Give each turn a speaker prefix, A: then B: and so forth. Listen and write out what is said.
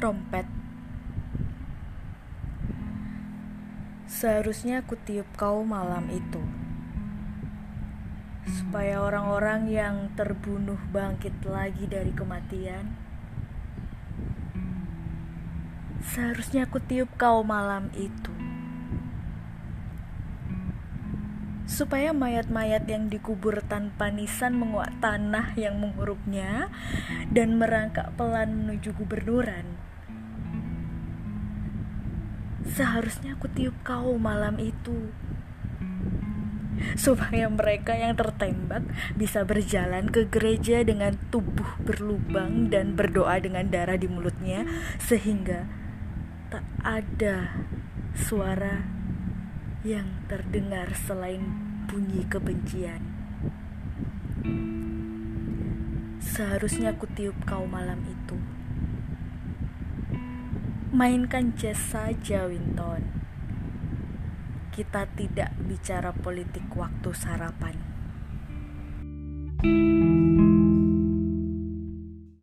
A: trompet. Seharusnya aku tiup kau malam itu, supaya orang-orang yang terbunuh bangkit lagi dari kematian. Seharusnya aku tiup kau malam itu, supaya mayat-mayat yang dikubur tanpa nisan menguak tanah yang mengurupnya dan merangkak pelan menuju gubernuran. Seharusnya aku tiup kau malam itu supaya mereka yang tertembak bisa berjalan ke gereja dengan tubuh berlubang dan berdoa dengan darah di mulutnya sehingga tak ada suara yang terdengar selain bunyi kebencian. Seharusnya ku tiup kau malam itu. Mainkan jazz saja, Winton. Kita tidak bicara politik waktu sarapan.